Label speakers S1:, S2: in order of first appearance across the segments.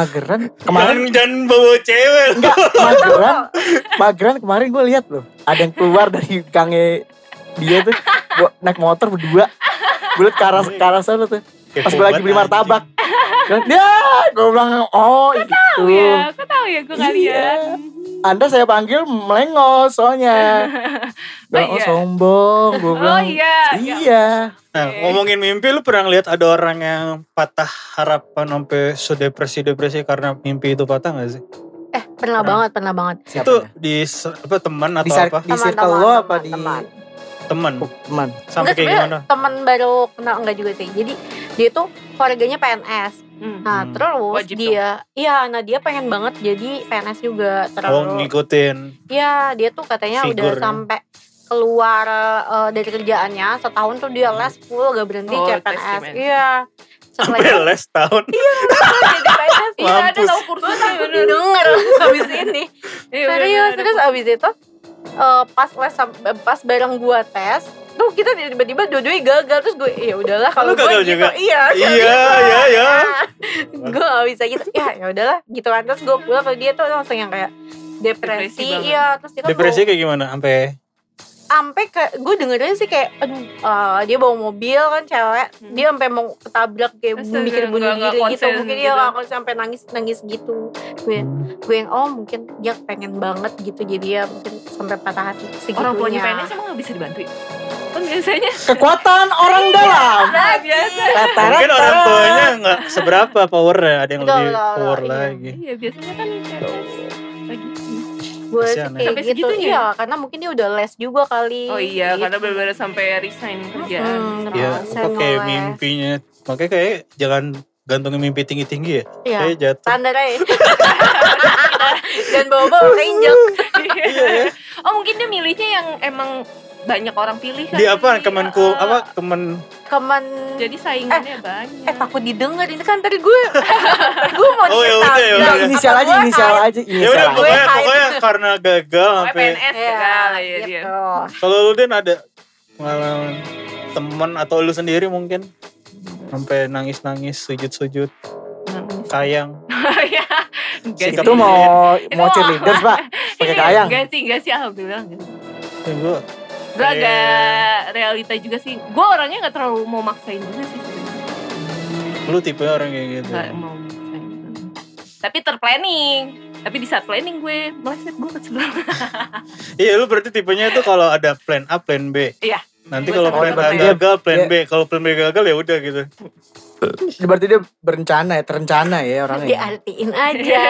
S1: Mageran
S2: Jangan
S1: kemarin
S2: jangan bawa cewek.
S1: enggak mageran mageran kemarin gue lihat loh. Ada yang keluar dari gangnya dia tuh. Gua naik motor berdua. Gue liat ke arah ke arah sana tuh pas gue lagi beli martabak
S2: anjing.
S1: dia gue bilang oh itu
S3: Tahu ya Kok tahu ya gue gak
S1: Iya.
S3: lihat
S1: anda saya panggil melengos soalnya Bilang, oh,
S3: iya.
S1: sombong gue
S3: Oh
S1: bilang
S3: iya iya.
S1: iya
S2: Nah, ngomongin mimpi lu pernah lihat ada orang yang patah harapan sampai sedepresi-depresi karena mimpi itu patah gak sih?
S4: Eh, pernah banget, pernah banget.
S1: Siapa
S2: itu
S1: ya?
S2: di apa teman atau
S1: di,
S2: apa?
S1: di circle lo apa di
S4: teman.
S2: Teman.
S1: teman
S2: Sampai kayak gimana?
S4: teman baru kenal enggak juga sih. Jadi dia tuh keluarganya PNS.
S3: Hmm.
S4: Nah,
S2: Hmm.
S4: terus
S3: Wajib
S4: dia iya, nah dia pengen banget jadi PNS juga. Terus
S2: Oh ngikutin.
S4: Iya, dia tuh katanya udah
S2: Figur, ya.
S4: sampai keluar eh, dari kerjaannya setahun tuh dia les full gak berhenti
S3: Oh,
S4: CPNS.
S3: tes
S4: Iya. Setelah
S2: Sampai
S4: itu
S2: les tahun.
S4: jadi PNS.
S3: Iya ada tahu kursusnya bener
S4: Denger habis ini.
S3: Iya,
S4: Serius, terus abis itu eh, pas les pas bareng gua tes tuh kita tiba-tiba dua-duanya gagal terus gue ya udahlah kalau gue gitu
S2: juga?
S4: iya
S2: Iya, iya, iya.
S4: gue gak bisa gitu ya ya udahlah gitu kan terus gue pulang ke dia tuh langsung yang kayak
S3: Depresi
S4: depresi, iya terus dia kan
S2: Depresi
S4: bawa-
S2: kayak gimana? Sampai
S4: sampai ke gue dengerin sih kayak aduh eh, dia bawa mobil kan cewek
S3: Hmm.
S4: dia sampai mau ketabrak kayak
S3: Astaga,
S4: mikir bunuh
S3: nggak- nggak
S4: diri gitu
S3: konsen
S4: mungkin
S3: gitu.
S4: dia gak konsen sampai nangis nangis gitu gue gue yang oh mungkin dia pengen banget gitu jadi ya mungkin sampai patah hati segitunya
S3: Orang tuanya PNS emang gak bisa dibantu ya? Kan biasanya
S1: kekuatan orang dalam
S3: Nah biasa
S2: mungkin orang tuanya nggak seberapa powernya, ada yang lebih power
S4: iya.
S2: lagi.
S3: Iya biasanya kan
S4: gue sih
S2: Kasihan ya.
S4: kayak
S3: Sampai
S4: gitu
S3: segitunya
S4: iya karena mungkin dia udah les juga kali
S3: Oh iya
S4: Gitu.
S3: karena benar-benar sampai resign kerjaan
S4: Hmm,
S2: Ya, apa kayak
S4: ngeles.
S2: mimpinya. Makanya kayak jangan gantungin mimpi tinggi-tinggi ya.
S4: Iya.
S2: Kayak jatuh.
S4: standar aja dan bawa-bawa keinjak
S3: Iya. Oh mungkin dia milihnya yang emang banyak orang pilih kan
S2: Di apa? Kemenku
S3: Eh,
S2: apa? Kemen
S4: kemen
S3: Jadi saingannya banyak
S4: eh takut didengar ini kan tadi gue gue mau
S2: Oh, ya
S4: cerita.
S2: udah, ya
S1: Udah,
S2: udah.
S1: inisial aja inisial aja
S2: Ya
S1: inisial
S2: udah
S1: aja.
S2: pokoknya
S4: Gue
S2: pokoknya karena gagal sampai
S3: PNS
S4: Iya,
S3: gagal ya dia
S4: gitu.
S2: kalau lu Den ada pengalaman teman atau lu sendiri mungkin sampai nangis-nangis sujud-sujud kayang
S3: Iya Enggak
S2: Sikap
S1: itu mau
S3: Itu
S1: mau
S3: mau-
S1: cheerleaders pak pakai kayang
S3: Enggak sih, enggak sih alhamdulillah enggak.
S2: Ya,
S3: Gue agak realita juga sih. Gue orangnya gak terlalu mau maksain juga sih.
S2: Lu tipe orang kayak gitu.
S3: Gak mau maksain Tapi terplanning. Tapi di saat planning gue meleset gue ke sebelah.
S2: Iya lu berarti tipenya itu kalau ada plan A plan B.
S3: Iya.
S2: Nanti kalau plan A gagal plan
S1: dia-
S2: B. Kalau plan B gagal ya udah gitu.
S1: Berarti dia berencana ya terencana ya orangnya.
S4: Diartiin aja.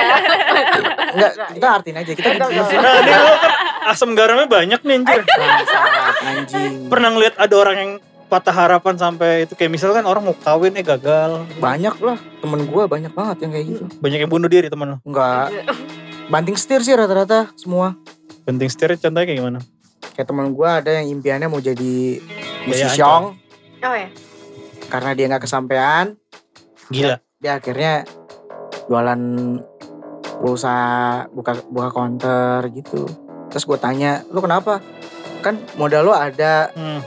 S1: Enggak kita artiin aja kita gitu.
S2: nah ini kan asam garamnya banyak nih anjir.
S1: Anjing.
S2: Pernah ngeliat ada orang yang patah harapan sampai itu kayak misalkan orang mau kawin eh gagal.
S1: Banyak lah temen gue banyak banget yang kayak gitu.
S2: Banyak yang bunuh diri teman lo
S1: enggak. Banting setir sih rata-rata semua.
S2: Penting setir contohnya kayak gimana
S1: kayak temen gue ada yang impiannya mau jadi
S2: Kayak
S1: musisiong
S4: oh ya
S1: karena dia nggak kesampaian.
S2: Gila.
S1: Dia akhirnya jualan pulsa buka buka counter gitu. Terus gue tanya lu kenapa? Kan modal lo ada.
S2: Hmm.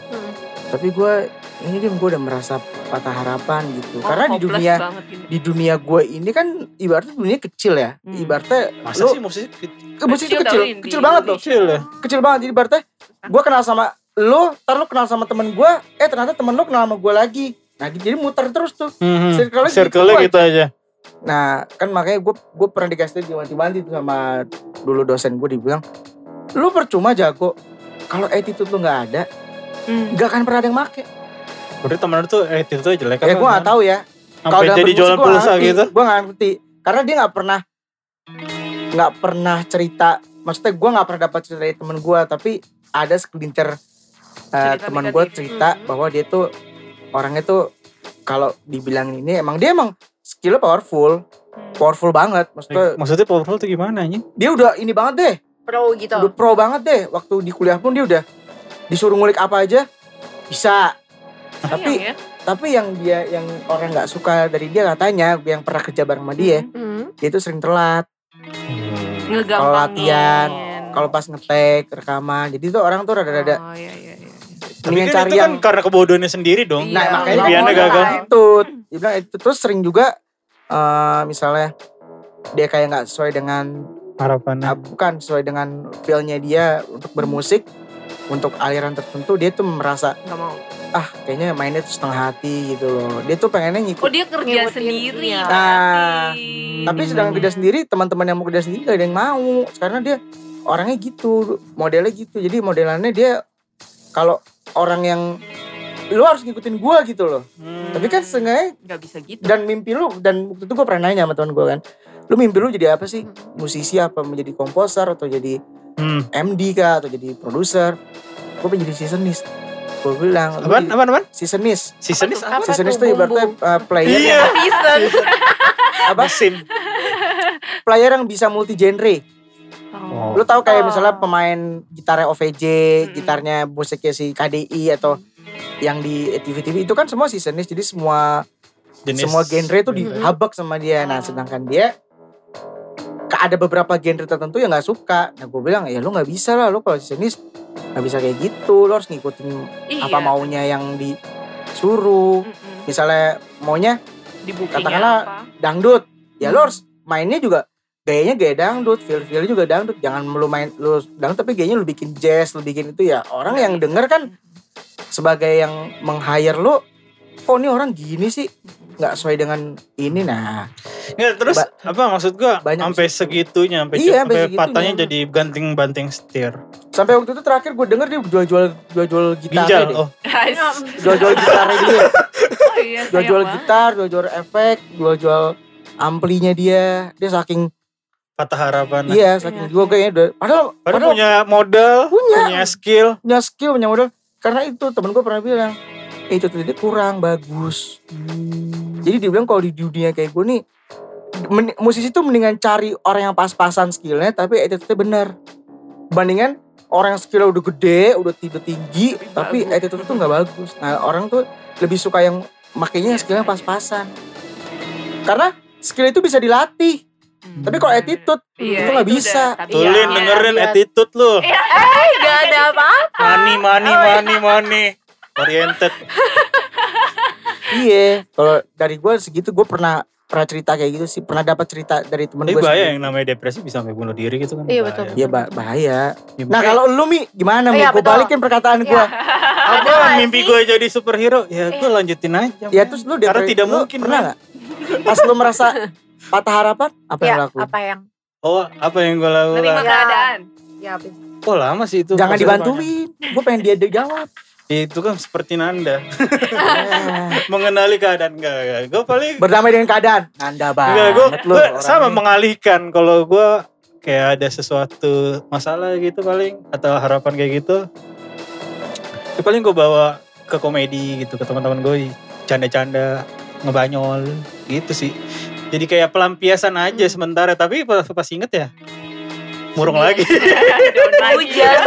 S1: tapi gue ini dia gue udah merasa patah harapan gitu karena di
S3: Oh,
S1: dunia
S3: gitu.
S1: di dunia gue ini kan ibaratnya dunia kecil ya
S3: Hmm.
S1: ibaratnya
S2: masa
S1: lu
S2: sih musik
S1: ke musik itu
S3: Kecil
S1: kecil banget loh
S2: kecil ya
S1: kecil banget jadi ibaratnya gue kenal sama lu ntar lu kenal sama temen gue eh ternyata temen lu kenal sama gue lagi nah jadi muter terus tuh
S2: hmm.
S1: Circle-nya gitu
S2: circle-nya
S1: aja.
S2: gitu aja
S1: Nah kan makanya gue gue pernah dikasih diwanti-wanti tuh sama dulu dosen gue dibilang lu percuma jago kalau attitude lu nggak ada
S3: Hmm.
S1: nggak akan pernah ada yang make.
S2: Berarti teman lu tuh eh itu tuh jelek
S1: Ya gue nggak tahu ya.
S2: sampai
S1: dalam
S2: jadi jualan pulsa
S1: ngerti.
S2: gitu
S1: Gue nggak ngerti karena dia nggak pernah nggak pernah cerita. Maksudnya gue nggak pernah dapat cerita dari temen gue tapi ada segelintir uh,
S3: Cerita
S1: teman gue cerita
S3: Hmm.
S1: bahwa dia tuh orangnya tuh kalau dibilang ini emang dia emang skillnya powerful,
S3: Hmm.
S1: powerful banget. Maksudnya
S2: maksudnya powerful tuh gimana anjing
S1: dia udah ini banget deh.
S4: pro gitu
S1: udah pro banget deh waktu di kuliah pun dia udah disuruh ngulik apa aja bisa Tapi-
S3: ya.
S1: Tapi yang dia yang orang nggak suka dari dia katanya yang pernah kerja bareng sama dia,
S4: Hmm.
S1: dia itu sering telat.
S3: Ngegampangin.
S1: Kalau latihan, Kalau pas ngetek rekaman, jadi tuh orang tuh rada-rada
S3: Oh iya iya iya.
S2: Tapi kan
S1: cari
S2: itu
S1: yang
S2: kan karena kebodohannya sendiri dong.
S3: Iya,
S1: Nah makanya dia
S2: gagal.
S1: itu, dia bilang itu terus sering juga eh misalnya dia kayak nggak sesuai dengan
S2: Harapannya.
S1: nah, bukan sesuai dengan feelnya dia untuk bermusik untuk aliran tertentu dia tuh merasa
S3: Gak mau.
S1: ah kayaknya mainnya tuh setengah hati gitu loh dia tuh pengennya
S3: Oh
S1: ngikut
S3: dia kerja
S4: Ngikutin,
S3: sendiri.
S4: iya.
S1: Nah,
S3: berarti.
S1: tapi sedangkan kerja sendiri teman-teman yang mau kerja sendiri gak ada yang mau karena dia orangnya gitu modelnya gitu jadi modelannya dia kalau orang yang lu harus ngikutin gua gitu loh
S2: Hmm.
S1: tapi kan setengahnya
S3: nggak bisa gitu.
S1: dan mimpi lu dan waktu itu gue pernah nanya sama teman gue kan lu mimpi lu jadi apa sih
S4: Hmm.
S1: musisi apa menjadi komposer atau jadi
S2: Hmm.
S1: MD kah atau jadi produser gue pengen jadi seasonis gue bilang
S2: Apaan? Apaan? Apaan?
S1: seasonis
S2: Seasonis
S4: Apa
S2: apa?
S1: seasonis
S4: tuh,
S1: tuh ibaratnya uh, player
S2: Iya.
S3: Season.
S1: apa
S2: Musim.
S1: player yang bisa multi genre
S3: Oh.
S1: lu tahu kayak
S4: Oh.
S1: misalnya pemain gitarnya OVJ
S3: Mm-mm.
S1: gitarnya musiknya si KDI atau yang di TV-TV itu kan semua seasonis jadi semua
S2: Jenis.
S1: semua genre itu dihabak sama dia. Nah,
S3: Oh.
S1: sedangkan dia ada beberapa genre tertentu yang nggak suka. Nah, gue bilang ya lu nggak bisa lah, lu kalau sejenis nggak bisa kayak gitu. Lu harus ngikutin
S3: Iya.
S1: apa maunya yang disuruh.
S3: Mm-mm.
S1: Misalnya maunya
S3: Di bookingnya
S1: Katakanlah-
S3: apa?
S1: dangdut, ya lu
S3: Hmm.
S1: harus mainnya juga gayanya gaya dangdut, feel feel juga dangdut. Jangan lu main lu dangdut tapi gayanya lu bikin jazz, lu bikin itu ya. Orang yang denger kan sebagai yang meng-hire lu, kok ini orang gini sih? nggak sesuai dengan ini nah
S2: Nggak, terus
S1: Ba-
S2: apa maksud gua?
S1: banyak
S2: Sampai segitunya, sampai
S1: Iya, sampai
S2: sampai
S1: segitunya.
S2: patahnya jadi banting-banting setir.
S1: sampai waktu itu terakhir gue denger dia jual-jual jual-jual gitar
S2: Ginjal.
S1: deh
S2: Oh,
S1: jual-jual gitarnya dia
S3: Oh iya,
S1: jual-jual gitar jual-jual efek jual-jual amplinya dia dia saking
S2: patah harapan.
S1: iya saking juga kayaknya udah padahal
S2: Padahal
S1: padahal
S2: punya modal,
S1: Punya.
S2: punya skill.
S1: punya skill punya modal karena itu temen gue pernah bilang eh, itu tuh dia kurang bagus jadi dia bilang kalau di dunia kayak gue nih men- musisi tuh mendingan cari orang yang pas-pasan skillnya tapi attitude-nya bener bandingan orang yang skillnya udah gede udah tidur tinggi tapi
S3: bagus.
S1: attitude tuh nggak bagus nah orang tuh lebih suka yang makainya skillnya pas-pasan karena skill itu bisa dilatih tapi kalau attitude
S3: Iya,
S1: itu nggak bisa.
S2: Tulin
S4: Iya,
S2: dengerin
S4: iya.
S2: attitude lu.
S3: Iya,
S4: Gak ada apa-apa.
S2: Money, money,
S1: Oh,
S2: money, money. Oriented.
S1: iya kalau dari gue segitu gue pernah pernah cerita kayak gitu sih pernah dapat cerita dari temen
S2: Tapi
S1: gue
S2: bahaya
S1: sendiri.
S2: yang namanya depresi bisa sampai bunuh diri gitu kan.
S4: Iya, betul.
S1: Iya bah- bahaya.
S2: Ya,
S1: Nah kalau lu Mi gimana Mi?
S4: Iya,
S1: Gue balikin perkataan gue.
S4: Iya.
S2: apa
S4: Ada nggak
S2: mimpi gue jadi superhero? Ya gue lanjutin aja.
S1: Ya terus lu
S2: Karena tidak
S1: lu
S2: mungkin,
S1: Pernah gak? Pas lu merasa patah harapan apa yang
S4: Ya,
S1: lakuin?
S4: apa yang?
S2: Oh apa yang gue lakukan?
S3: keadaan.
S4: Ya, apa?
S2: Oh lama sih itu.
S1: Jangan dibantuin. Gue pengen dia dia jawab.
S2: Itu kan seperti Nanda. Mengenali keadaan. Enggak, enggak. Gue paling.
S1: Berdamai dengan keadaan. Nanda
S2: Enggak, gue
S1: banget lu.
S2: sama
S1: orangnya.
S2: mengalihkan. Kalau gue kayak ada sesuatu masalah gitu paling. Atau harapan kayak gitu. Ya paling gue bawa ke komedi gitu. Ke teman-teman gue. Canda-canda. Ngebanyol. Gitu sih. Jadi kayak pelampiasan aja sementara. Tapi pas, pas inget ya. Murung lagi.
S3: Down lagi.
S4: Hujan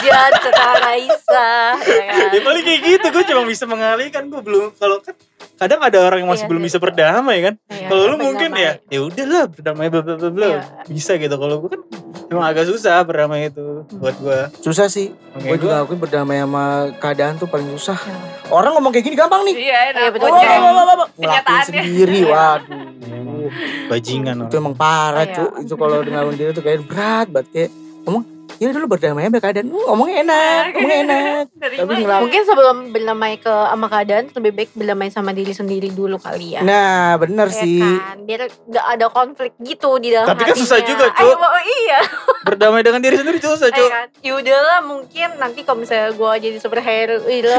S4: hujan setelah Raisa. Ya kan?
S2: ya paling kayak gitu. Gue cuma bisa mengalihkan. Gue belum. Kalau kan kadang ada orang yang masih
S4: Iya,
S2: belum
S4: iya.
S2: bisa berdamai kan.
S4: Iya,
S2: Kalau lu mungkin ya, ya udahlah berdamai bla bla bla bla.
S4: Iya.
S2: Bisa gitu. Kalau gue kan emang agak susah berdamai itu buat gue.
S1: Susah sih.
S2: Makanya
S1: Gue juga akuin berdamai sama keadaan tuh paling susah.
S4: Ya.
S1: Orang ngomong kayak gini gampang nih.
S3: Iya,
S4: Iya, betul.
S1: Ngelakuin
S3: Kenyataannya.
S1: sendiri. Waduh.
S2: bajingan
S1: itu emang parah
S4: Iya.
S1: cu itu kalau ngelawan dia tuh kayak berat banget kayak ngomong ya dulu berdamai sama keadaan Hmm, ngomongnya enak ngomongnya enak tapi ngelawan
S4: Mungkin sebelum berdamai ke sama keadaan lebih baik berdamai sama diri sendiri dulu kali ya.
S1: nah bener
S4: Ya
S1: sih
S4: kan? Biar gak ada konflik gitu di dalam
S2: Tapi kan susah
S4: hatinya.
S2: juga, Cu.
S4: Ayo, oh, iya.
S2: Berdamai dengan diri sendiri susah
S4: Ya
S2: cuy.
S4: kan? Ya udahlah mungkin nanti kalau misalnya gue jadi superhero ya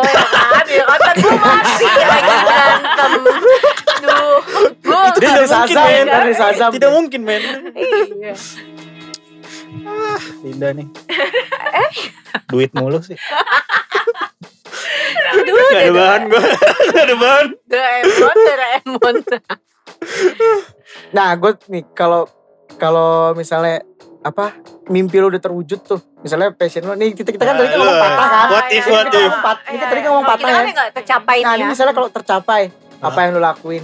S4: kan ya kan gue mati lagi berantem. Duh, gue
S1: itu
S2: Tidak mungkin, men. Tidak mungkin men.
S4: iya.
S2: Linda nih. Duit mulu sih.
S4: Aduh,
S2: Gak ada bahan gue. Gak ada bahan.
S4: Doraemon, Doraemon.
S1: nah gue nih kalau kalau misalnya apa mimpi lo udah terwujud tuh. Misalnya passion lo nih kita kita kan
S2: Nah,
S1: tadi ngomong patah kan.
S2: What if,
S1: Kita
S2: what if?
S1: pat- Kita tadi kan ngomong patah
S4: Kita
S1: ya.
S4: kan tercapai
S1: Nah, ini
S4: ya.
S1: misalnya kalau tercapai apa yang lo lakuin?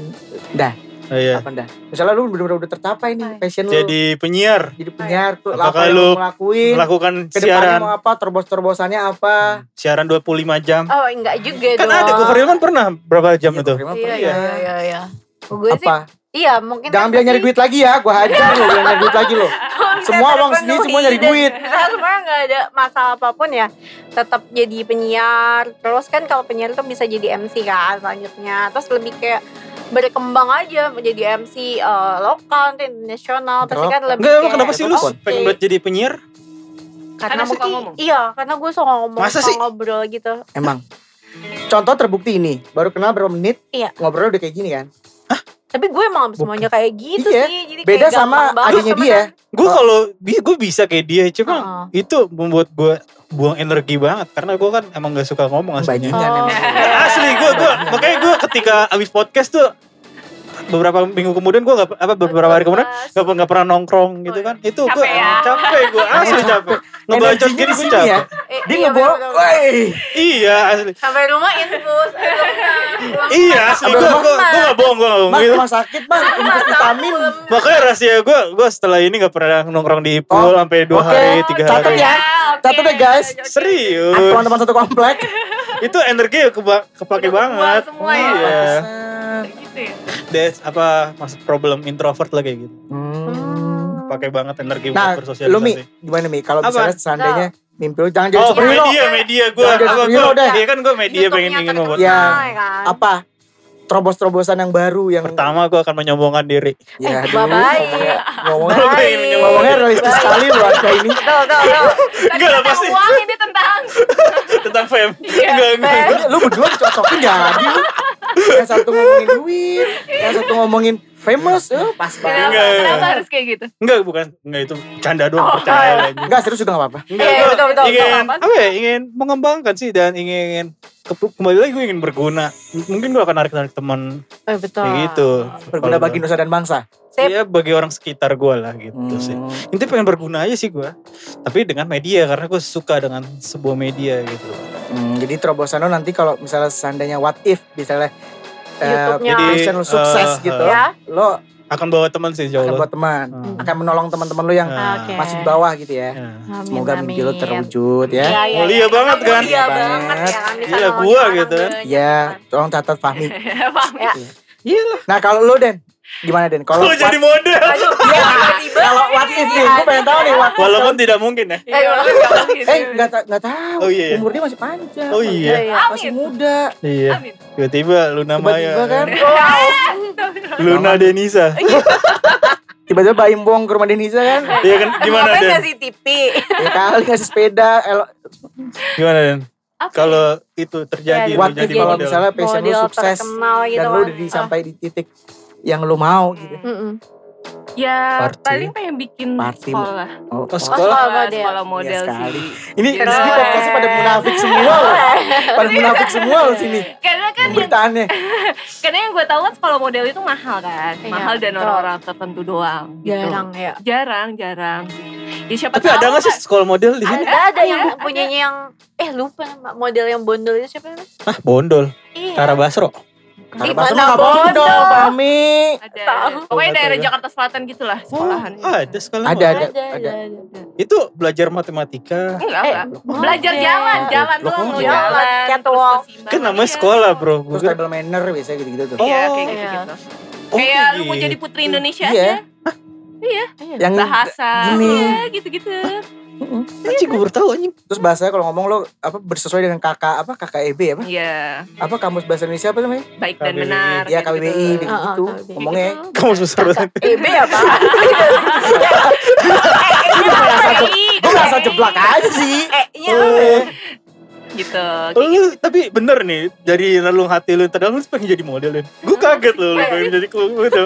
S1: Dah,
S2: Oh, iya.
S1: apa dah? Misalnya lu bener-bener udah tercapai nih passion lu.
S2: Jadi penyiar,
S1: jadi penyiar tuh
S2: Apakah
S1: apa yang
S2: lu
S1: lu mau lakuin?
S2: melakukan siaran
S1: mau apa? Terbos-terbosannya apa?
S2: siaran 25 jam.
S4: Oh enggak juga
S2: Kan
S4: dong.
S2: ada Gofar Hilman pernah berapa jam
S1: Iya,
S2: itu?
S4: Iya
S1: pernah.
S4: iya iya iya. Gue sih
S1: Apa?
S4: iya mungkin
S1: Jangan bilang nyari duit lagi ya, gua hajar lo bilang nyari duit lagi lo. Semua uang sini semua nyari duit.
S4: Saya sebenarnya nggak ada masalah apa pun ya. Tetap jadi penyiar. Terus kan kalau penyiar tuh bisa jadi MC kan selanjutnya. Terus lebih kayak berkembang aja menjadi MC eh, lokal nanti internasional pasti kan lebih
S2: Enggak, kenapa sih lu pengen buat jadi penyiar?
S4: karena
S3: Karena suka ngomong?
S4: iya karena gue suka ngomong
S2: Masa
S4: suka
S2: sih?
S4: ngobrol gitu
S1: Emang. Contoh terbukti ini, baru kenal berapa menit,
S4: Iya.
S1: ngobrol udah kayak gini kan.
S4: tapi gue emang semuanya kayak gitu
S1: Iya.
S4: sih jadi
S1: Beda
S4: kayak
S1: sama adiknya dia.
S2: Gue
S1: Oh.
S2: kalau gue bisa kayak dia, cuma
S4: Heeh.
S2: itu membuat gue buang energi banget karena gue kan emang gak suka ngomong aslinya.
S4: Oh.
S2: Asli gue gue makanya gue ketika abis podcast tuh beberapa minggu kemudian gue nggak apa beberapa hari kemudian nggak nggak pernah nongkrong gitu kan itu gue
S3: Capek ya?
S2: capek gue asli capek ngebacot gini gue
S1: sini
S2: capek
S1: ya.
S4: Eh,
S1: Dia
S4: iya,
S2: iya asli
S4: sampai rumah infus
S2: iya asli gue gue gue nggak bohong gue nggak bohong gitu.
S1: rumah sakit mah, infus vitamin.
S2: makanya rahasia gue gue setelah ini nggak pernah nongkrong di pool
S1: Oh,
S2: sampai dua hari tiga
S1: Catat
S2: hari
S1: ya.
S3: oke.
S1: Catat deh, guys.
S3: Oke, oke.
S2: serius
S1: Teman-teman satu komplek.
S2: itu energi kepake banget
S3: semua ya?
S2: Iya.
S3: Gitu ya.
S2: That's apa maksud problem introvert lah kayak gitu
S1: Hmm.
S2: pakai banget energi
S1: Nah,
S2: buat bersosialisasi
S1: lu Mi, gimana Mi? Kalau
S2: Apa?
S1: misalnya seandainya mimpi lu jangan jadi
S2: Oh
S1: superhero.
S2: media media gue
S1: Jangan jadi
S2: apa gue
S1: deh.
S2: dia kan gue media pengen ingin membuat
S1: Ya.
S4: terkenal, ya kan?
S1: Apa? Terobos-terobosan yang baru yang
S2: pertama gue akan menyombongkan diri
S1: ya
S4: Eh,
S1: aduh,
S4: bye-bye.
S1: ngomongnya ngomongnya, realistis sekali lu ada ini.
S3: Tadi
S2: Enggak lah,
S3: kata
S2: pasti.
S3: uang ini tentang
S2: tentang fame
S3: Iya.
S2: enggak enggak
S1: lu berdua dicocokin jadi lu. Yang satu ngomongin duit, yang satu ngomongin famous, eh, pas banget.
S3: Kenapa,
S2: Enggak.
S3: kenapa harus kayak gitu?
S2: enggak bukan enggak itu canda doang
S3: Oh.
S2: percaya
S1: Enggak serius juga gak apa-apa.
S2: enggak
S4: Iya,
S2: gue
S4: betul, betul,
S2: ingin
S3: betul. Apa
S2: apa ya ingin mengembangkan sih dan ingin ke- kembali lagi gue ingin berguna mungkin gue akan narik narik teman
S4: Eh, betul.
S2: kayak gitu
S1: Berguna bagi nusa dan bangsa.
S2: Iya bagi orang sekitar gue lah gitu
S1: Hmm.
S2: sih intinya pengen berguna aja sih gue tapi dengan media karena gue suka dengan sebuah media gitu
S1: Hmm, jadi terobosan lo nanti kalau misalnya seandainya what if misalnya eh,
S4: YouTube-nya.
S2: Jadi,
S1: passion lo sukses
S2: eh,
S1: gitu,
S2: eh.
S4: Ya.
S1: lo
S2: akan bawa teman sih jauh
S1: akan buat teman,
S2: Hmm.
S1: akan menolong teman-teman lo yang
S2: Nah.
S4: Oke.
S1: masih di bawah gitu ya.
S2: Ya.
S4: Amin,
S1: Semoga mimpi lo
S4: amin.
S1: terwujud ya.
S4: Iya, iya,
S2: Mulia
S4: iya.
S2: banget kan?
S4: Mulia banget
S1: banget.
S4: ya kan. Bisa
S2: Gila,
S4: nolongin
S2: gua gitu kan.
S4: banyak.
S1: Ya, tolong catat Fahmi.
S3: Paham
S4: Ya.
S2: Iya lah.
S1: Nah kalau lo Den, gimana Den? Kalau
S2: jadi model.
S4: Aduh,
S1: Iya,
S4: tiba-tiba
S1: kalau what if nih, gue pengen tahu nih what.
S2: Walaupun tidak mungkin ya.
S3: Iya, walaupun nggak mungkin.
S1: Eh nggak ta- nggak tahu.
S2: Oh, iya, iya.
S1: Umur dia masih panjang.
S2: Oh iya.
S1: Masih muda.
S2: Iya. Tiba-tiba Luna Maya.
S1: Tiba-tiba kan.
S2: Luna Denisa.
S1: Tiba-tiba Baim Bong ke rumah Denisa kan.
S2: Iya kan gimana Den?
S4: ngasih TV?
S1: Ya kali ngasih sepeda.
S2: Gimana Den? Kalau itu terjadi
S4: Ya,
S2: lu
S1: What
S2: jadi
S1: kalau
S2: model.
S1: misalnya passion
S4: Model
S1: sukses
S4: terkenal gitu
S1: dan lo
S4: kan.
S1: udah di- sampai di titik yang lo mau gitu.
S4: Mm-mm.
S3: Ya
S2: Party.
S3: paling pengen bikin
S1: Party.
S3: sekolah.
S1: Oh,
S2: Oh, sekolah.
S4: sekolah model.
S3: sekolah model
S1: Iya sekali.
S3: sih.
S1: Ini di sini
S4: Keren.
S1: podcastnya pada munafik semua loh. Pada munafik semua loh sini.
S3: Karena kan yang,
S1: Beritaannya.
S3: karena yang gue tahu kan sekolah model itu mahal kan,
S4: Iya,
S3: mahal dan orang-orang tertentu doang. gitu.
S4: Jarang ya.
S3: jarang, jarang. Ya siapa
S2: Tapi
S3: tahu
S2: ada gak sih
S3: kan-
S2: sekolah model di sini?
S4: Ada ada yang
S3: Ada,
S4: punyanya yang eh lupa model yang bondol itu siapa namanya?
S2: Ah, bondol.
S4: Iya.
S2: Tara Basro.
S1: Karena
S4: Di
S1: bahasa
S4: mana
S1: nggak bondol,
S4: bondol?
S1: Pami.
S3: Ada. Pokoknya daerah
S2: tahu.
S3: Jakarta Selatan gitulah sekolahan.
S2: Oh, ada sekolah
S1: Ada, ada.
S4: Ada, ada, ada.
S2: Itu belajar matematika.
S3: Enggak,
S4: Eh,
S3: enggak. Belajar jalan, jalan
S2: kok
S3: lo
S2: jalan?
S3: jalan.
S4: Catwalk.
S2: Kan namanya
S3: Iya.
S2: sekolah, Bro.
S1: Terus table manner biasanya gitu-gitu tuh.
S3: Iya,
S2: Oh.
S3: kayak
S4: Iya.
S3: gitu-gitu.
S2: Oh,
S3: Kayak lu mau
S2: gitu.
S3: jadi putri Indonesia
S1: Iya.
S3: aja.
S1: Yang
S3: Bahasa.
S1: gini.
S3: Iya, gitu-gitu.
S2: Anjing gue baru tahu anjing.
S1: terus bahasanya kalau ngomong lo apa bersesuai dengan kakak apa KKEB apa?
S3: Iya,
S1: Apa kamus bahasa Indonesia apa namanya?
S3: baik dan
S2: KBBI.
S3: benar.
S1: Iya KBBI
S3: gitu.
S1: gitu,
S4: Ah, ah,
S1: gitu.
S4: KBBI.
S1: ngomongnya.
S2: Kamu besar banget.
S4: EB apa?
S1: Gue merasa
S3: KBBI,
S1: gue merasa
S3: KBBI.
S1: jeblak aja sih.
S4: E-nya
S1: Oh.
S3: Gitu.
S2: Oh, lu tapi bener nih dari relung hati lu terdalam lu pengen jadi model ya. Gue kaget loh lu pengen jadi klu gitu.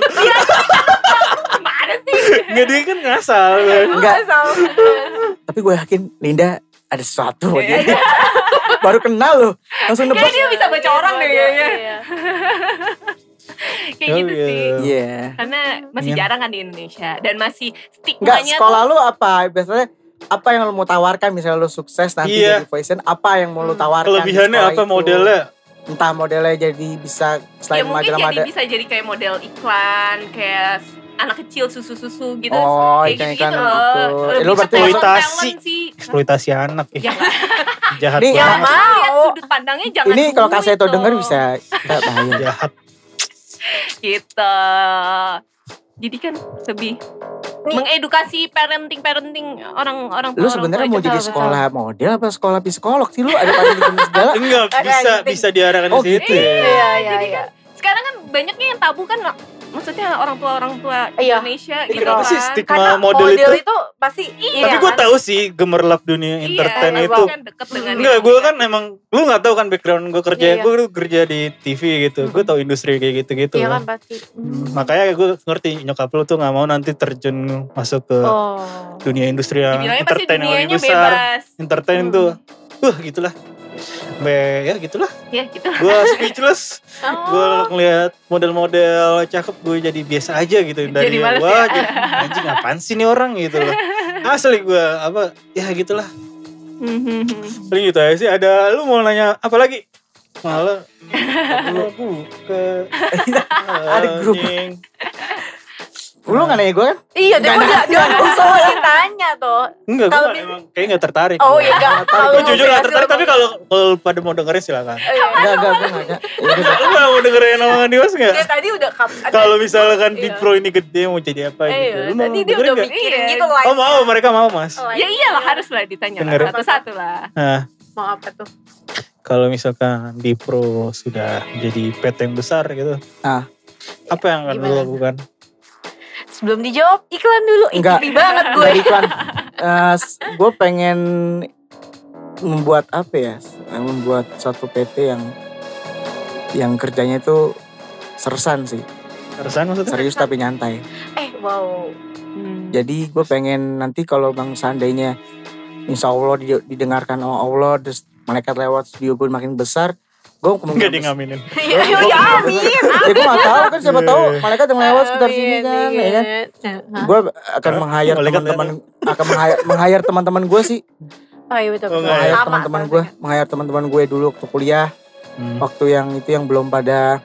S3: Gimana sih?
S2: Nggak dia kan ngasal.
S1: Enggak,
S4: sama.
S1: Tapi gue yakin Linda ada sesuatu buat dia. Baru kenal loh, langsung nebak.
S3: Kayaknya dia bisa baca orang deh kayaknya.
S4: Iya.
S3: kayak
S2: Oh,
S3: gitu
S2: iya.
S3: sih.
S1: Iya.
S3: Karena masih
S2: Iya.
S3: jarang kan di Indonesia dan masih
S1: Enggak,
S3: stigmanya
S1: sekolah
S3: tuh
S1: lu apa? Biasanya apa yang lu mau tawarkan misalnya lu sukses nanti
S2: Iya.
S1: jadi voice apa yang mau lu
S4: Hmm.
S1: tawarkan?
S2: Kelebihannya
S1: sekolah
S2: apa
S1: itu?
S2: modelnya?
S1: Entah modelnya jadi bisa
S3: ya
S1: selain
S3: mungkin
S1: majalah
S3: jadi
S1: ada.
S3: bisa jadi kayak model iklan kayak anak kecil susu-susu gitu
S1: Oh,
S3: kayak
S1: iklan-iklan
S3: gitu-gitu
S1: gitu.
S3: loh.
S1: Eh, lu berarti
S2: eksploitasi. Eksploitasi anak. Ih,
S3: Ya nggak?
S2: jahat
S1: Nih,
S4: Ya
S2: banget.
S4: mau.
S3: lihat sudut pandangnya jangan
S1: Ini kalau
S3: duit
S1: kasih itu
S3: dong.
S1: denger bisa kita bahaya.
S2: Jahat.
S3: gitu jadi kan lebih
S4: Nih.
S3: mengedukasi parenting parenting orang-orang
S1: Lu sebenarnya mau jadi sekolah model apa sekolah psikolog sih lu ada pada di segala?
S2: Enggak bisa
S4: gitu.
S2: bisa diarahkan
S1: Oh,
S2: ke situ.
S1: gitu.
S2: ya.
S4: Iya, iya,
S3: jadi
S4: iya.
S3: kan sekarang kan banyaknya yang tabu kan maksudnya orang tua orang tua
S4: Iya.
S3: Indonesia
S2: Ini
S3: gitu
S2: kenapa
S3: kan
S2: sih stigma
S4: Karena
S2: model,
S4: model,
S2: itu?
S4: itu pasti
S3: Iya,
S2: Tapi gue
S4: kan?
S2: tahu sih gemerlap dunia
S3: Iya,
S2: entertain
S3: emang
S2: itu.
S3: kan deket dengan
S2: Enggak, gue kan emang lu nggak tahu kan background gue kerja,
S4: Iya, iya.
S2: gue kerja di TV gitu, gue tahu industri kayak gitu-gitu.
S4: Iya
S2: kan.
S4: kan pasti.
S2: Hmm, Makanya gue ngerti nyokap lu tuh nggak mau nanti terjun masuk ke
S4: Oh.
S2: dunia industri yang
S3: Dibilangnya
S2: entertain yang lebih besar.
S3: bebas
S2: Entertain
S4: Hmm.
S2: tuh, wah gitulah. Be, ya gitulah.
S3: ya gitu
S2: Gue speechless. Gue
S4: Oh.
S2: ngeliat model-model cakep gue jadi biasa aja gitu dari
S3: Jadi
S2: yang
S3: males
S2: wah
S3: ya.
S2: jadi, anjing apaan sih nih orang gitu loh. Asli gue apa ya gitulah. Paling gitu aja sih. Ada lu mau nanya apa lagi? Malah lu buka.
S1: Ada grup. Lu nggak nanya gue kan?
S4: Iya, dia
S1: Nggak
S4: udah dia udah soalnya tanya tuh.
S2: Enggak, gue emang kayak gak tertarik.
S4: Oh iya enggak.
S2: Gue jujur gak tertarik, tapi kalau kalau pada mau dengerin silakan.
S1: Enggak, enggak, gue ada. Udah,
S2: Lu gak mau dengerin omongan Dimas gak?
S4: Ya tadi udah
S2: Kalau misalkan di
S4: Iya.
S2: pro ini gede mau jadi apa gitu.
S4: iya,
S2: Lu mau
S4: tadi dia
S2: dengerin
S4: mikirin
S3: Iya.
S4: gitu lah.
S2: Oh mau, mereka mau mas.
S3: ya iyalah harus lah ditanya satu-satu lah
S4: Mau apa tuh?
S2: kalau misalkan di pro sudah jadi PT yang besar gitu.
S1: Ah.
S2: Apa yang akan lu lakukan?
S4: Sebelum dijawab iklan dulu.
S1: Enggak.
S4: Ikuti banget gue.
S1: Dari iklan. gue pengen membuat apa ya? Membuat suatu PT yang yang kerjanya itu sersan sih.
S2: Terusan maksudnya?
S1: Serius tapi nyantai.
S4: Eh wow.
S3: Hmm.
S1: Jadi gue pengen nanti kalau bang seandainya Insya Allah di- didengarkan sama Allah Terus malaikat lewat studio gue makin besar Gue kemungkinan
S2: di ngaminin.
S4: Iya, iya, amin.
S1: Ya gue gak tahu kan siapa
S2: Iya.
S1: tahu malaikat yang lewat sekitar sini kan ya kan. Gue akan
S2: Malaikat
S1: teman-teman Akan meng-hire teman-teman gue sih
S4: Oh iya betul.
S2: Ya?
S4: Sama,
S1: teman-teman gue. Meng-hire teman-teman gue dulu waktu kuliah
S2: Hmm.
S1: Waktu yang itu yang belum pada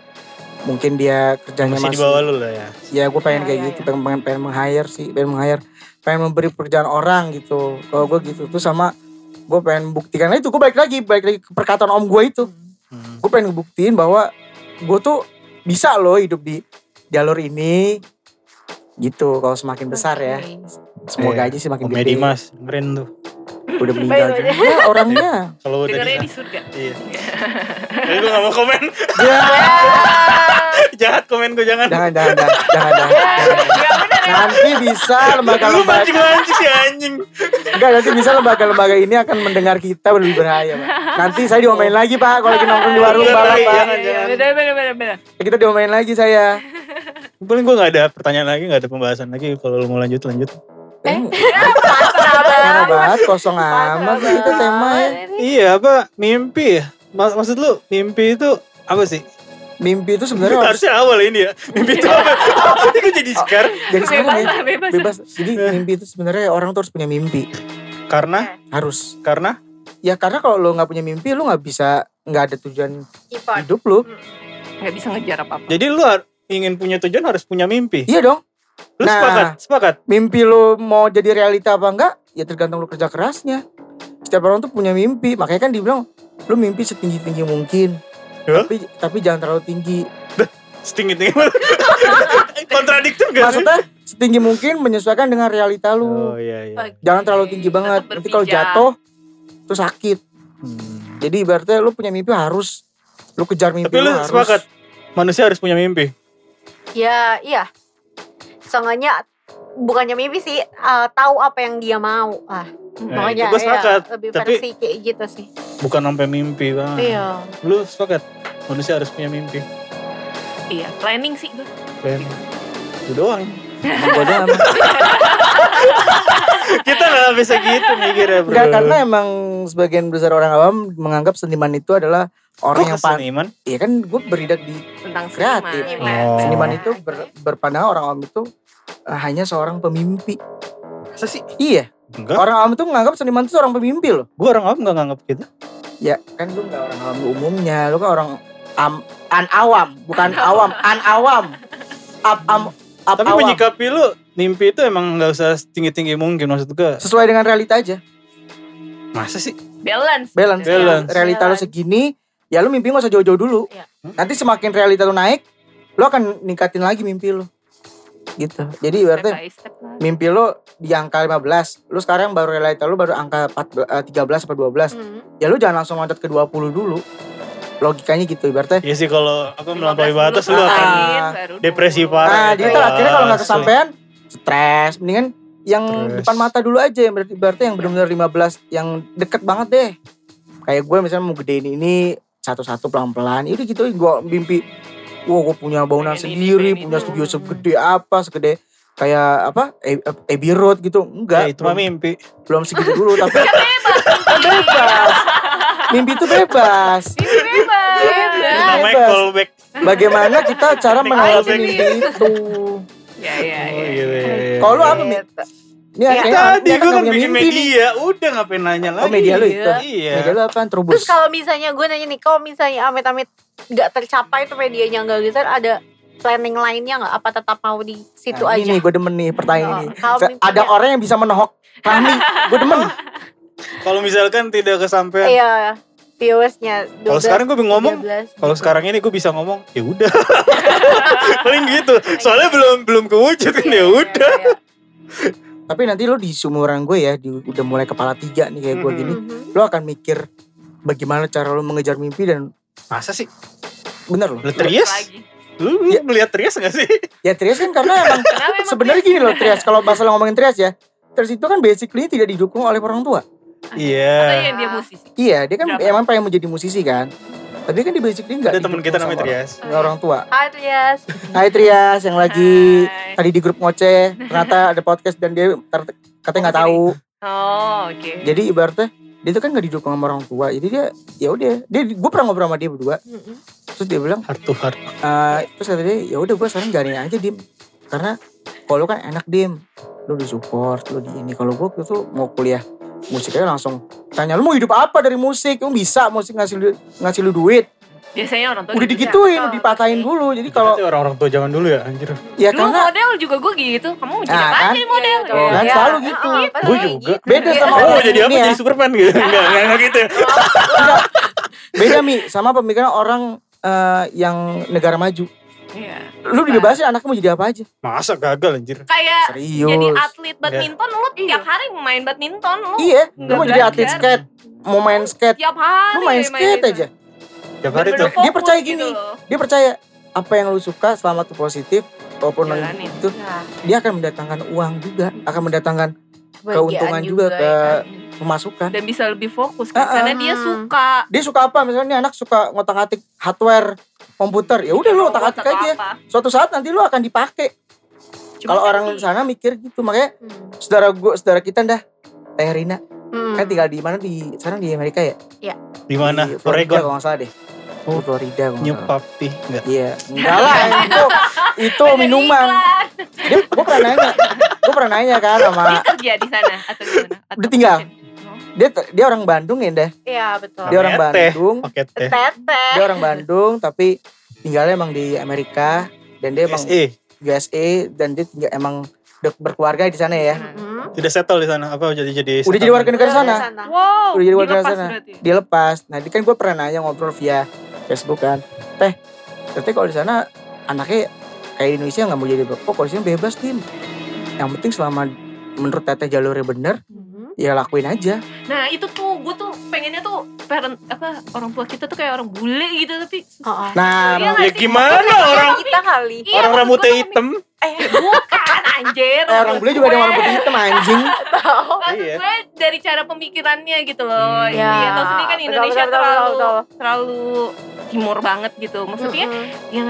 S1: Mungkin dia kerjanya
S2: Masih
S1: masih,
S2: di bawah lu lah ya.
S1: Ya gue pengen
S4: Ya,
S1: kayak
S4: ya,
S1: gitu
S4: ya.
S1: pengen, pengen, pengen meng-hire sih Pengen meng-hire Pengen memberi pekerjaan orang gitu Kalau gue gitu Terus sama Gue pengen buktikan itu Gue balik lagi Balik lagi ke perkataan om gue itu
S2: Hmm.
S1: gue pengen ngebuktiin bahwa gue tuh bisa loh hidup di jalur ini gitu kalau semakin besar ya semoga
S2: Iya.
S1: aja sih makin gede
S2: mas, dengerin tuh.
S1: udah meninggal juga orangnya
S2: Kalau udah
S3: dengarnya
S2: di
S3: surga
S2: Iya. Tapi gue gak mau komen.
S1: ya
S2: Jahat komen gue jangan.
S1: jangan jangan jangan jangan, jangan. Nanti bisa
S2: Lu
S1: lembaga-lembaga
S2: si anjing.
S1: enggak nanti bisa lembaga-lembaga ini akan mendengar kita lebih berbahaya Pak. nanti saya diomelin lagi pak kalau lagi nongkrong di warung balap pak
S2: jangan,
S3: Iya,
S2: jangan.
S3: bener bener bener bener
S1: kita diomelin lagi saya
S2: Paling gue gak ada pertanyaan lagi, gak ada pembahasan lagi. Kalau lu mau lanjut, lanjut.
S1: eh,
S4: Pasrah
S1: parah
S4: banget.
S1: banget kosong amat kita tema ya.
S2: Iya apa, mimpi ya? Maksud lu, mimpi itu apa sih?
S1: Mimpi itu sebenarnya harus
S2: Harusnya awal ini ya. Mimpi itu apa? Ini gue jadi sekarang.
S1: jadi
S3: bebas lah bebas
S1: bebas jadi mimpi itu sebenarnya orang tuh harus punya mimpi
S2: Karena,
S1: harus
S2: karena
S1: ya karena kalau lo nggak punya mimpi lo nggak bisa nggak ada tujuan
S4: Ipan.
S1: hidup lo
S3: nggak bisa ngejar apa apa
S2: jadi lu har- ingin punya tujuan harus punya mimpi.
S1: iya dong
S2: Lu
S1: Nah.
S2: sepakat? Sepakat?
S1: mimpi lo mau jadi realita apa enggak ya tergantung lo kerja kerasnya setiap orang tuh punya mimpi makanya kan dibilang lo mimpi setinggi tinggi mungkin Tapi tapi jangan terlalu tinggi
S2: Setinggi tinggi. Kontradiktif gak sih?
S1: maksudnya setinggi mungkin menyesuaikan dengan realita lo
S2: Oh iya iya.
S4: Oke.
S1: jangan terlalu tinggi banget nanti kalau jatuh tuh sakit
S2: Hmm.
S1: jadi ibaratnya lo punya mimpi harus lo kejar mimpi
S2: Tapi lu
S1: harus
S2: sepakat manusia harus punya mimpi.
S4: Ya iya. Seenggaknya bukannya mimpi sih, eh, tahu apa yang dia mau. Ah,
S2: Nah,
S4: pokoknya
S2: itu gua
S4: ya,
S2: sepakat.
S4: lebih
S2: Tapi-
S4: versi kayak gitu sih.
S2: Bukan sampai mimpi banget.
S4: Iya.
S2: Lu sepakat manusia harus punya mimpi.
S3: iya planning sih gue
S2: Plan. Itu doang. Kita gak bisa gitu mikir ya bro.
S1: Enggak karena emang sebagian besar orang awam menganggap seniman itu adalah orang
S2: Kok
S1: yang pan
S2: seniman?
S1: Iya kan gue beridak di
S3: Tentang
S1: Kreatif.
S3: seniman.
S2: Oh.
S1: seniman itu ber- berpandangan orang awam itu eh, hanya seorang pemimpi.
S2: Masa sih?
S1: Iya,
S2: Enggak.
S1: orang awam itu menganggap seniman itu seorang pemimpi loh.
S2: Gue orang awam gak nganggap gitu.
S1: Ya kan lu nggak orang awam umumnya, lu kan orang am, an awam, bukan awam, an awam. Ab, am, ab
S2: Tapi
S1: awam.
S2: menyikapi lu mimpi itu emang gak usah tinggi-tinggi mungkin maksud gue.
S1: Sesuai dengan realita aja,
S2: Masa sih?
S3: Balance.
S1: balance.
S2: Balance.
S1: Realita lu
S4: Balance.
S1: segini, ya lu mimpi gak usah jauh-jauh dulu.
S4: Iya.
S1: Nanti semakin realita lu naik, lu akan ningkatin lagi mimpi lu. Gitu. Jadi berarti mimpi lu di angka 15, lu sekarang baru realita lu baru angka 14, eh, 13 atau 12.
S4: Hmm.
S1: Ya lu jangan langsung loncat ke 20 dulu. Logikanya gitu ibaratnya.
S2: Iya sih kalau aku
S3: 15
S2: melampaui batas lu akan depresi
S3: 20.
S2: parah.
S1: Nah,
S2: ya,
S1: jadi akhirnya kalau nggak kesampaian stres, mendingan yang
S2: Stres.
S1: depan mata dulu aja yang berarti berarti yang benar-benar 15 yang deket banget deh. Kayak gue misalnya mau gedein ini satu-satu pelan-pelan. Itu gitu gue mimpi Wah gue punya bangunan
S3: ini,
S1: sendiri,
S3: pengen
S1: punya studio segede apa, segede kayak apa, Abbey Road gitu.
S2: Ya,
S1: Enggak,
S2: itu mah
S1: belum,
S2: mimpi.
S1: belum segitu dulu tapi
S3: Bebas.
S1: bebas. Mimpi itu bebas.
S3: Ini bebas.
S1: Iya.
S2: Namanya
S1: bebas.
S2: callback.
S1: Bagaimana kita cara
S2: Callback.
S1: mimpi itu?
S3: Ya ya
S2: Oh,
S3: ya.
S2: gitu, iya, iya.
S1: Kalau lu apa, Mi?
S4: Ya,
S1: kayaknya
S2: Tadi gue kan
S1: punya
S2: bikin
S1: mimpi nih.
S2: media. Udah ngapain nanya lagi.
S1: Oh media lu itu?
S2: Iya.
S1: Media lu apaan? Terubus?
S4: Terus kalau misalnya gue nanya nih, kalau misalnya amit-amit nggak tercapai tuh medianya nggak bisa, ada planning lainnya nggak? Apa tetap mau di situ
S1: Nah,
S4: aja?
S1: Ini nih gue demen nih pertanyaan
S4: Oh,
S1: ini. Ada orang yang bisa menohok kami. gue demen.
S2: Kalau misalkan tidak kesampaian.
S4: Iya, viewersnya.
S2: Kalau
S4: 12,
S2: sekarang gue ngomong,
S4: 13.
S2: kalau sekarang ini gue bisa ngomong, ya udah. Paling gitu. Soalnya belum belum kewujud kan ya udah.
S1: Tapi nanti lo di sumuran gue ya, di, udah mulai kepala tiga nih kayak gue gini.
S4: Mhm.
S1: Lo akan mikir bagaimana cara lo mengejar mimpi dan
S2: Masa sih?
S1: bener
S2: Trias?
S3: Lagi.
S2: Lu,
S1: Ya.
S2: melihat Trias gak sih?
S1: Ya Trias kan karena emang sebenarnya gini loh Trias. Kalau masalah ngomongin Trias ya, Trias itu kan basically tidak didukung oleh orang tua.
S2: Iya.
S3: yang dia musisi.
S1: Iya, dia kan
S3: Kenapa?
S1: emang pengen menjadi musisi kan. Tapi kan di basically nggak
S2: Ada teman kita namanya
S1: sama
S2: Trias.
S1: orang- orang tua.
S4: Hai Trias.
S1: Hai Trias yang lagi
S3: Hai.
S1: tadi di grup ngoceh ternyata ada podcast dan dia ter- katanya nggak tahu
S3: Oh, oke.
S1: jadi ibaratnya dia itu kan nggak didukung sama orang tua jadi dia ya udah dia gue pernah ngobrol sama dia berdua terus dia bilang
S2: Heart to heart.
S1: "Eh, terus kata dia ya udah gue sekarang jalanin aja dim karena kalau lu kan enak dim lu disupport lu di ini kalau gue tuh mau kuliah musik aja langsung tanya lu mau hidup apa dari musik lu bisa musik ngasih lu, ngasih lu duit
S3: Biasanya orang tua
S1: udah
S3: gitu.
S1: digituin udah
S4: Oh,
S1: dipatahin dulu jadi kalau
S2: orang-orang tua zaman dulu ya anjir.
S1: ya
S3: Dulu
S1: karena
S3: model juga gue gitu. Kamu mau jadi
S1: Nah,
S3: apa
S1: kan?
S3: jadi model?
S4: Iya,
S1: Tuh, kan
S4: iya.
S1: selalu gitu.
S4: Pasti
S2: Gue juga.
S4: gitu.
S1: Beda sama
S2: Oh,
S1: orang
S2: jadi apa?
S1: ya.
S2: Jadi Superman gitu. Enggak, enggak, gitu. ya.
S1: Beda mi sama pemikiran orang eh, yang negara maju
S3: Iya.
S1: lu dibebasin anakmu mau jadi apa aja
S2: Masa gagal anjir.
S3: Kayak
S1: serius
S3: jadi atlet badminton lu tiap hari main badminton lu
S1: iya lu mau jadi atlet skate mau main skate
S3: tiap hari
S1: lu main
S3: main
S1: skate
S3: itu.
S1: aja
S2: Tiap hari tuh.
S1: Dia percaya
S3: gitu
S1: gini.
S3: loh.
S1: dia percaya apa yang lu suka selama itu positif walaupun
S3: Jalanin.
S1: itu
S4: Nah,
S1: dia akan mendatangkan uang juga akan mendatangkan
S4: kebahagiaan
S1: keuntungan juga ke
S4: ya.
S1: pemasukan
S3: dan bisa lebih fokus kan karena
S4: ah.
S3: dia suka
S1: dia suka apa misalnya nih anak suka ngotak-atik hardware komputer ya udah lu otak-atik
S3: atau
S1: aja
S3: apa.
S1: suatu saat nanti lu akan dipakai kalau
S3: kan
S1: orang
S3: di-
S1: sana mikir gitu makanya
S4: Hmm.
S1: saudara gua saudara kita dah Teh Rina
S4: Hmm.
S1: kan tinggal di mana di sekarang di Amerika ya
S2: Di mana?
S1: di Florida
S2: Oregon.
S1: kalau nggak salah deh
S2: Oh.
S1: di Florida kalau
S2: New
S1: nggak.
S2: Enggak.
S1: iya enggak lah itu itu minuman dia gue pernah nanya gue pernah nanya kan sama
S3: dia kerja di sana atau gimana Atau
S1: Udah tinggal.
S3: Oh.
S1: dia dia orang Bandung ya deh
S4: Iya betul.
S1: dia orang. Bandung
S2: teh.
S4: Tete.
S1: dia orang Bandung tapi tinggalnya emang di Amerika dan dia emang
S2: USA.
S1: USA dan dia tinggal emang udah berkeluarga di sana ya
S4: Mhm.
S2: Udah settle di sana apa jadi jadi
S1: udah jadi warga negara sana
S4: sana.
S3: wow
S1: Udah jadi warga
S3: dilepas
S1: sana.
S3: berarti.
S1: dia lepas nah dia kan gue pernah nanya ngobrol via Facebook kan teh teteh kalau di sana anaknya kayak di Indonesia nggak mau jadi bapak kalau di sini bebas tim yang penting selama menurut teteh jalurnya bener
S4: Mhm.
S1: Ya lakuin aja
S3: nah itu tuh gue tuh pengennya tuh parent apa orang tua kita tuh kayak orang bule gitu tapi
S4: Oh,
S1: nah
S3: Iya
S2: Ya
S3: sih?
S2: gimana
S3: Maksudnya
S2: orang
S4: kita kali.
S3: Iya,
S2: orang rambutnya hitam?
S3: eh bukan anjir
S1: eh, orang bule juga ada yang warna putih hitam anjing
S3: Maksud
S2: Iya.
S3: gue dari cara pemikirannya gitu loh.
S2: Hmm.
S3: Iya,
S4: Ya,
S3: tahu sendiri kan
S4: betul,
S3: Indonesia
S4: betul, betul,
S3: terlalu
S1: Hmm.
S4: betul.
S3: terlalu timur banget gitu. Maksudnya
S4: Mhm.
S3: ya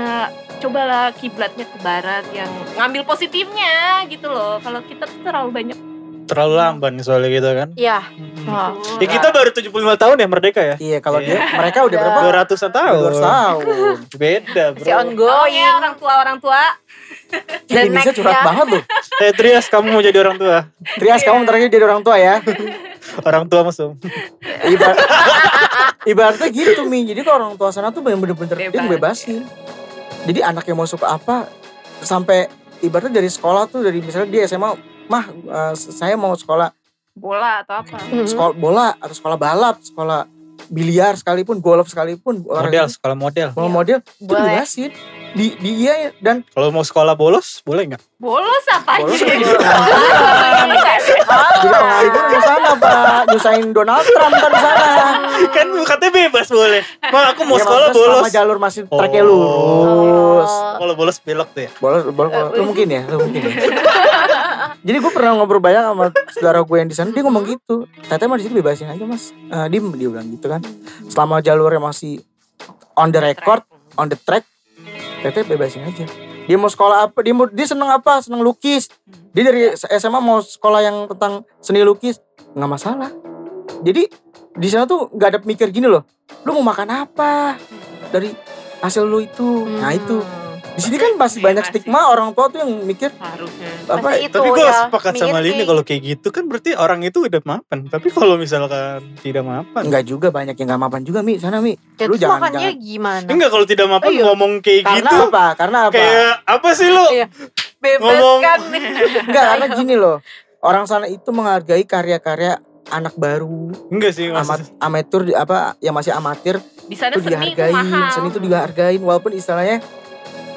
S3: cobalah kiblatnya ke barat yang ngambil positifnya gitu loh. Kalau kita tuh terlalu banyak
S2: terlalu lamban soalnya gitu kan.
S4: Iya.
S2: Mm-mm.
S4: Wah.
S2: Ya kita baru 75 tahun ya merdeka ya.
S1: Iya kalau
S2: Iya.
S1: dia mereka udah berapa?
S2: 200 tahun.
S1: 200 tahun.
S2: Beda bro.
S4: Masih ongoing.
S3: Pokoknya orang tua orang tua.
S4: Dan
S1: Indonesia
S4: next
S1: curhat
S4: ya.
S1: banget loh.
S2: Eh Trias kamu mau jadi orang tua?
S1: Trias kamu bentar lagi jadi orang tua ya.
S2: Orang tua mesum.
S1: Ibar ibaratnya gitu Mi. Jadi kalau orang tua sana tuh bener-bener dia
S3: Bebas.
S1: ngebebasin. Jadi anaknya mau suka apa sampai ibaratnya dari sekolah tuh dari misalnya dia SMA, mah eh, saya mau sekolah
S3: Bola atau apa.
S4: Mhm.
S1: sekolah bola atau sekolah balap, sekolah biliar sekalipun, golf sekalipun,
S2: Model, sekolah model.
S1: mau model itu dibebasin. Di di iya dan
S2: Kalau mau sekolah bolos, boleh nggak?
S3: Bolos apa
S1: Bolos
S3: aja?
S1: kan jadi pengangguran di sana Pak, nyusahin Donald Trump kan di sana.
S2: kan katanya bebas boleh. Ma aku mau
S1: Ya,
S2: sekolah bolos.
S1: Selama jalur masih
S2: Oh.
S1: treknya lurus.
S4: Oh.
S2: Kalau bolos belok tuh ya.
S1: Bolos, bolos, mungkin ya, mungkin ya. Jadi gue pernah ngobrol banyak sama saudara gue yang di sana, dia ngomong gitu. Teteh mah di sini bebasin aja mas. Eh, dia dia bilang gitu kan. Selama jalurnya masih on the record, on the track, teteh bebasin aja. Dia mau sekolah apa? Dia mau dia seneng apa? Seneng lukis. Dia dari SMA mau sekolah yang tentang seni lukis, nggak masalah. Jadi di sana tuh nggak ada mikir gini loh. Lu mau makan apa dari hasil lu itu? Nah itu di sini kan masih banyak
S3: Bebas
S1: stigma orang tua tuh yang mikir
S3: Harusnya.
S1: apa
S4: Masih itu
S2: Tapi gue
S4: ya,
S2: sepakat sama
S4: mirip.
S2: Lini kalau kayak gitu kan berarti orang itu udah mapan. Tapi kalau misalkan tidak mapan.
S1: enggak juga banyak yang nggak mapan juga mi sana mi
S4: Ya,
S1: lu
S4: terus
S1: jangan
S4: makannya
S1: jangan
S4: gimana?
S2: Enggak kalau tidak mapan
S4: Ayo.
S2: ngomong kayak
S1: karena
S2: gitu.
S1: apa karena apa
S2: Kayak apa sih lu?
S4: Iya. Bebas
S2: Ngomong.
S4: kan.
S1: enggak karena gini loh orang sana itu menghargai karya-karya anak baru
S2: Enggak sih
S1: amat amatir di- apa yang masih amatir
S3: Di sana
S1: itu
S3: seni itu
S1: dihargain
S3: mahal.
S1: seni itu dihargain walaupun istilahnya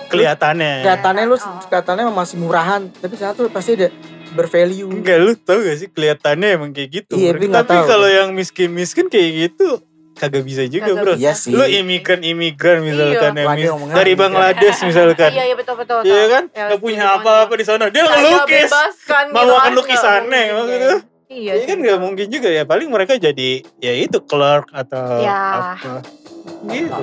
S2: Kelihatannya.
S1: kelihatannya lu
S3: Oh.
S1: kelihatannya emang masih murahan tapi sana tuh pasti ada bervalue
S2: Enggak lu tau gak sih kelihatannya emang kayak gitu.
S1: Iya,
S2: bro.
S1: tapi
S2: Tapi kalau yang miskin-miskin kayak gitu kagak bisa juga
S3: Kagak
S2: bro.
S1: iya sih
S2: Lu imigran-imigran misalkan
S3: Iya.
S2: ya, mis- dari
S1: imigran.
S2: Bangladesh misalkan.
S4: Iya iya betul betul.
S2: Iya kan?
S4: Ya,
S2: Gak punya apa-apa di sana. Dia ngelukis.
S4: Saya
S2: Mau
S4: gitu
S2: makan
S4: kan,
S2: lukisannya gitu.
S4: ya. Iya
S2: Iya kan gak mungkin juga ya. Paling mereka jadi ya itu clerk atau
S4: Ya.
S2: apa. Gitu kan.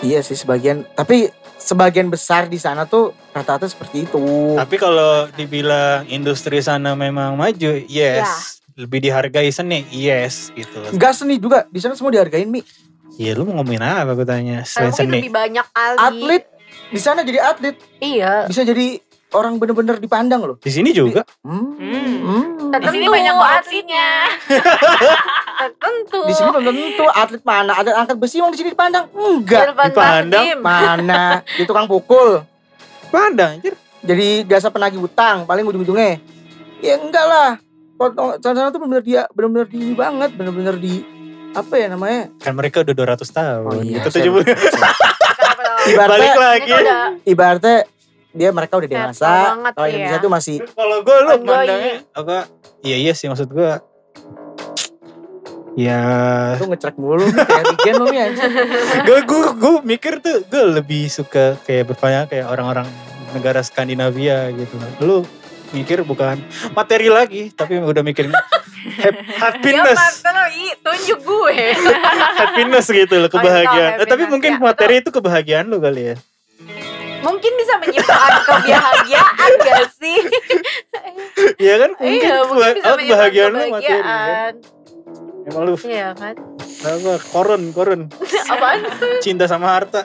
S1: iya sih sebagian tapi sebagian besar di sana tuh rata-rata seperti itu
S2: Tapi kalau dibilang industri sana memang maju, yes. Lebih dihargai seni, yes gitu loh.
S1: Enggak seni juga di sana semua dihargain mi
S2: Iya lu mau ngomongin apa gue tanya selain seni?
S4: lebih banyak kali.
S1: atlet di sana jadi atlet
S4: Iya.
S1: bisa jadi orang bener-bener dipandang loh
S2: Di sini juga.
S1: hmm.
S3: Hmm.
S1: Hmm.
S3: Di sini
S4: Tentu,
S3: banyak korupsinya.
S4: Tentu.
S1: di sini belum tentu atlet mana atlet angkat besi emang di sini dipandang enggak
S2: dipandang.
S1: Mana di tukang pukul
S2: Pandang anjir.
S1: jadi jasa penagih utang paling ujung-ujungnya ya enggak lah Kok sana tuh bener-bener dia bener-bener di banget bener-bener di apa ya namanya
S2: Kan mereka udah 200 tahun.
S1: Oh iya,
S2: Kita
S1: saya-
S2: 70.
S4: Kenapa dong?
S1: Ibaratnya-
S2: Balik lagi.
S1: ibaratnya dia mereka udah dewasa kalau Indonesia
S4: iya.
S1: tuh masih
S2: Kalau gue lu pandangnya apa? Iya iya sih maksud gue. Ya,
S1: lu ngecek mulu nih, kayak lu anjir.
S2: gue gue gue mikir tuh gue lebih suka kayak bertanya kayak orang-orang negara Skandinavia gitu. Lu mikir bukan materi lagi, tapi udah mikir hap-
S4: Dia
S2: happiness,
S4: materi, tunjuk gue.
S2: happiness gitu loh,
S4: Oh, iya,
S2: kebahagiaan. Eh, tapi mungkin
S4: ya,
S2: materi itu kebahagiaan lu kali ya.
S4: Mungkin bisa menciptakan kebahagiaan gak sih?
S2: Iya kan? Mungkin,
S4: iya, mungkin bisa
S2: oh, kebahagiaan lu materi kan.
S4: kebahagiaan.
S2: Emang lu
S4: Iya kan?
S2: apa? Korun, korun.
S4: Apaan?
S2: Cinta sama harta.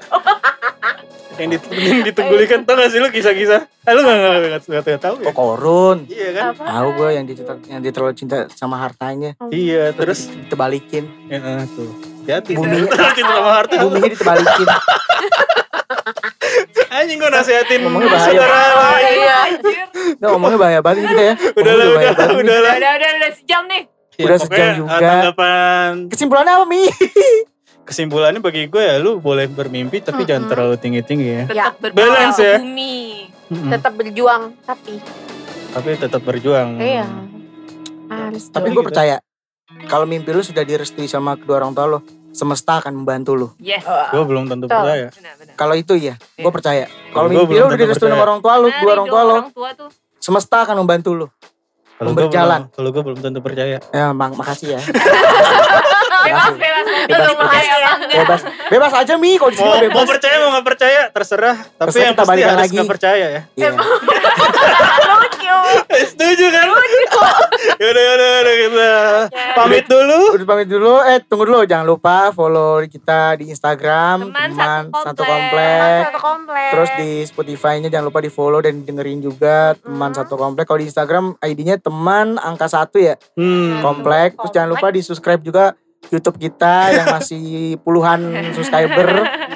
S2: yang dit yang ditunggulikan tau gak sih lu kisah-kisah? Ah, lu gak, gak, gak, gak, gak tahu ya?
S1: Kok korun?
S2: Iya kan?
S1: Tahu gue yang yang terlalu cinta sama hartanya.
S2: Iya, terus
S1: ditebalikin.
S2: ya, eh, tuh. Hati-hati.
S1: Bumi.
S2: Terlalu cinta sama harta.
S1: Buminya ditebalikin.
S2: Anjing gue nasehatin
S1: Ngomongnya bahaya.
S2: saudara lain.
S4: Iya.
S3: Anjir.
S1: Nah, ngomongnya bahaya banget kita ya.
S2: Udah lah, udah
S1: bahaya
S2: lah, udah lah.
S3: Udah, udah, udah sejam nih.
S2: Ya,
S1: Udah sejam juga.
S2: Tanggapan
S1: Kesimpulannya apa Mi?
S2: kesimpulannya bagi gue ya lu boleh bermimpi tapi jangan terlalu tinggi-tinggi ya.
S4: Ya,
S3: Tetap
S2: balance ya.
S3: bumi.
S2: Mm-mm.
S4: Tetap berjuang, tapi
S2: Tapi tetap berjuang.
S4: iya. Harus
S1: Tapi
S2: Gitu.
S1: gue percaya kalau mimpi lu sudah direstui sama kedua orang tua lo, semesta akan membantu lu.
S3: Yes.
S2: Gue belum tentu
S4: Betul.
S2: percaya.
S3: Benar, benar.
S1: Kalau itu iya, gue
S3: Iya.
S1: percaya.
S2: Kalau
S1: mimpi
S2: belum
S1: lu udah
S2: tentu
S1: direstui sama orang tua lu,
S3: Nah,
S1: kedua orang tua
S3: tuh.
S1: semesta akan membantu lu.
S2: Kalau gue
S1: Berjalan.
S2: belum, kalau gue belum tentu percaya.
S1: Ya, mak makasih ya.
S3: Bebas, bebas.
S1: Bebas,
S3: Bebas,
S1: bebas.
S3: bebas.
S1: Bebas, bebas aja Mi, kalau di sini
S2: Mau,
S1: mah
S2: mau
S1: bebas.
S2: percaya mau nggak percaya terserah. Tapi
S1: Terserah
S2: yang pasti harus
S1: lagi.
S2: nggak percaya ya.
S1: Iya.
S2: Eh, Setuju kan? yaudah, yaudah, yaudah kita
S4: Ya.
S2: pamit dulu.
S1: Udah pamit dulu. Eh tunggu dulu jangan lupa follow kita di Instagram
S3: Teman
S1: teman
S3: satu
S1: satu
S3: komplek.
S1: komplek.
S4: Satu komplek.
S1: Terus di Spotify-nya jangan lupa di follow dan dengerin juga teman
S4: Hmm.
S1: satu komplek. Kalau di Instagram ID-nya teman angka satu ya
S2: Hmm.
S1: komplek. Terus jangan lupa di subscribe juga YouTube kita yang masih puluhan subscriber.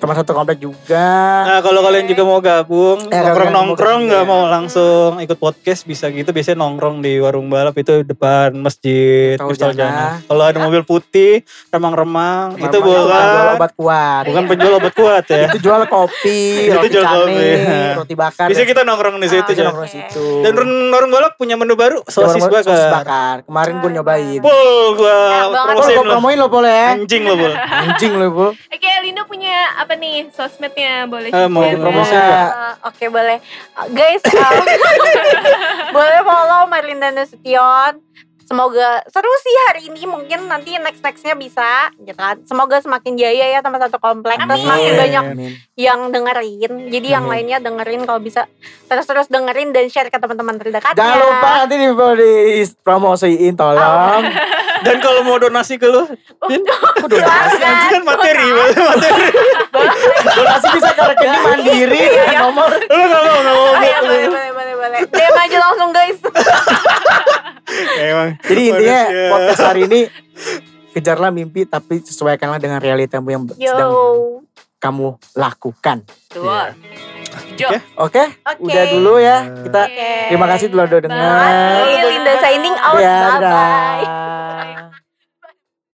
S1: Teman satu komplek juga.
S2: Nah kalau kalian juga mau gabung,
S1: Eh,
S2: nongkrong-nongkrong nggak
S1: ya.
S2: mau langsung ikut podcast bisa gitu. Biasanya nongkrong di warung balap itu depan masjid
S1: Jana.
S2: Jana. Kalau ada mobil putih, remang-remang, itu
S1: Memang jual
S2: bukan
S1: obat kuat.
S2: bukan penjual obat kuat ya.
S1: Itu jual kopi,
S2: Itu
S1: roti
S2: jual kopi.
S1: roti bakar.
S2: Bisa kita nongkrong di situ
S1: Bisa
S2: ya.
S1: nongkrong di situ.
S2: Dan warung balap punya menu baru, sosis bakar.
S1: Sosis bakar. Kemarin gue nyobain.
S4: Enak banget.
S1: Pol,
S2: promosiin
S1: gue
S2: lo.
S1: promoin lo boleh.
S2: Anjing lo, Pul.
S1: Anjing lo, Pol.
S3: Oke, Lindo punya apa nih sosmednya? Boleh
S2: Eh, mau promosi?
S4: Uh, Oke boleh. Uh, Guys um, Boleh follow Marlinda Nasution Semoga seru sih hari ini Mungkin nanti next-nextnya bisa gitu kan. Semoga semakin jaya ya sama satu komplek Terus semakin banyak
S1: Amin.
S4: yang dengerin Jadi yang
S1: Amin.
S4: lainnya dengerin kalau bisa Terus-terus dengerin dan share ke teman-teman terdekat
S1: Jangan lupa nanti di, di promosiin tolong.
S2: Dan kalau mau donasi ke lu, Din,
S1: Kok donasi?
S2: kan materi, materi.
S1: Donasi bisa ke rekening mandiri dengan nomor.
S2: Lu nggak mau, nggak mau.
S4: Boleh boleh DM aja langsung guys
S2: Emang.
S1: Jadi intinya
S2: manusia.
S1: podcast hari ini kejarlah mimpi tapi sesuaikanlah dengan realitamu yang
S4: Yo
S1: sedang kamu lakukan.
S2: Iya.
S1: Oke,
S4: Oke.
S1: udah dulu ya. Kita
S4: Oke.
S1: terima kasih telah udah dengar.
S4: Linda signing out
S1: Ya,
S4: Bye bye.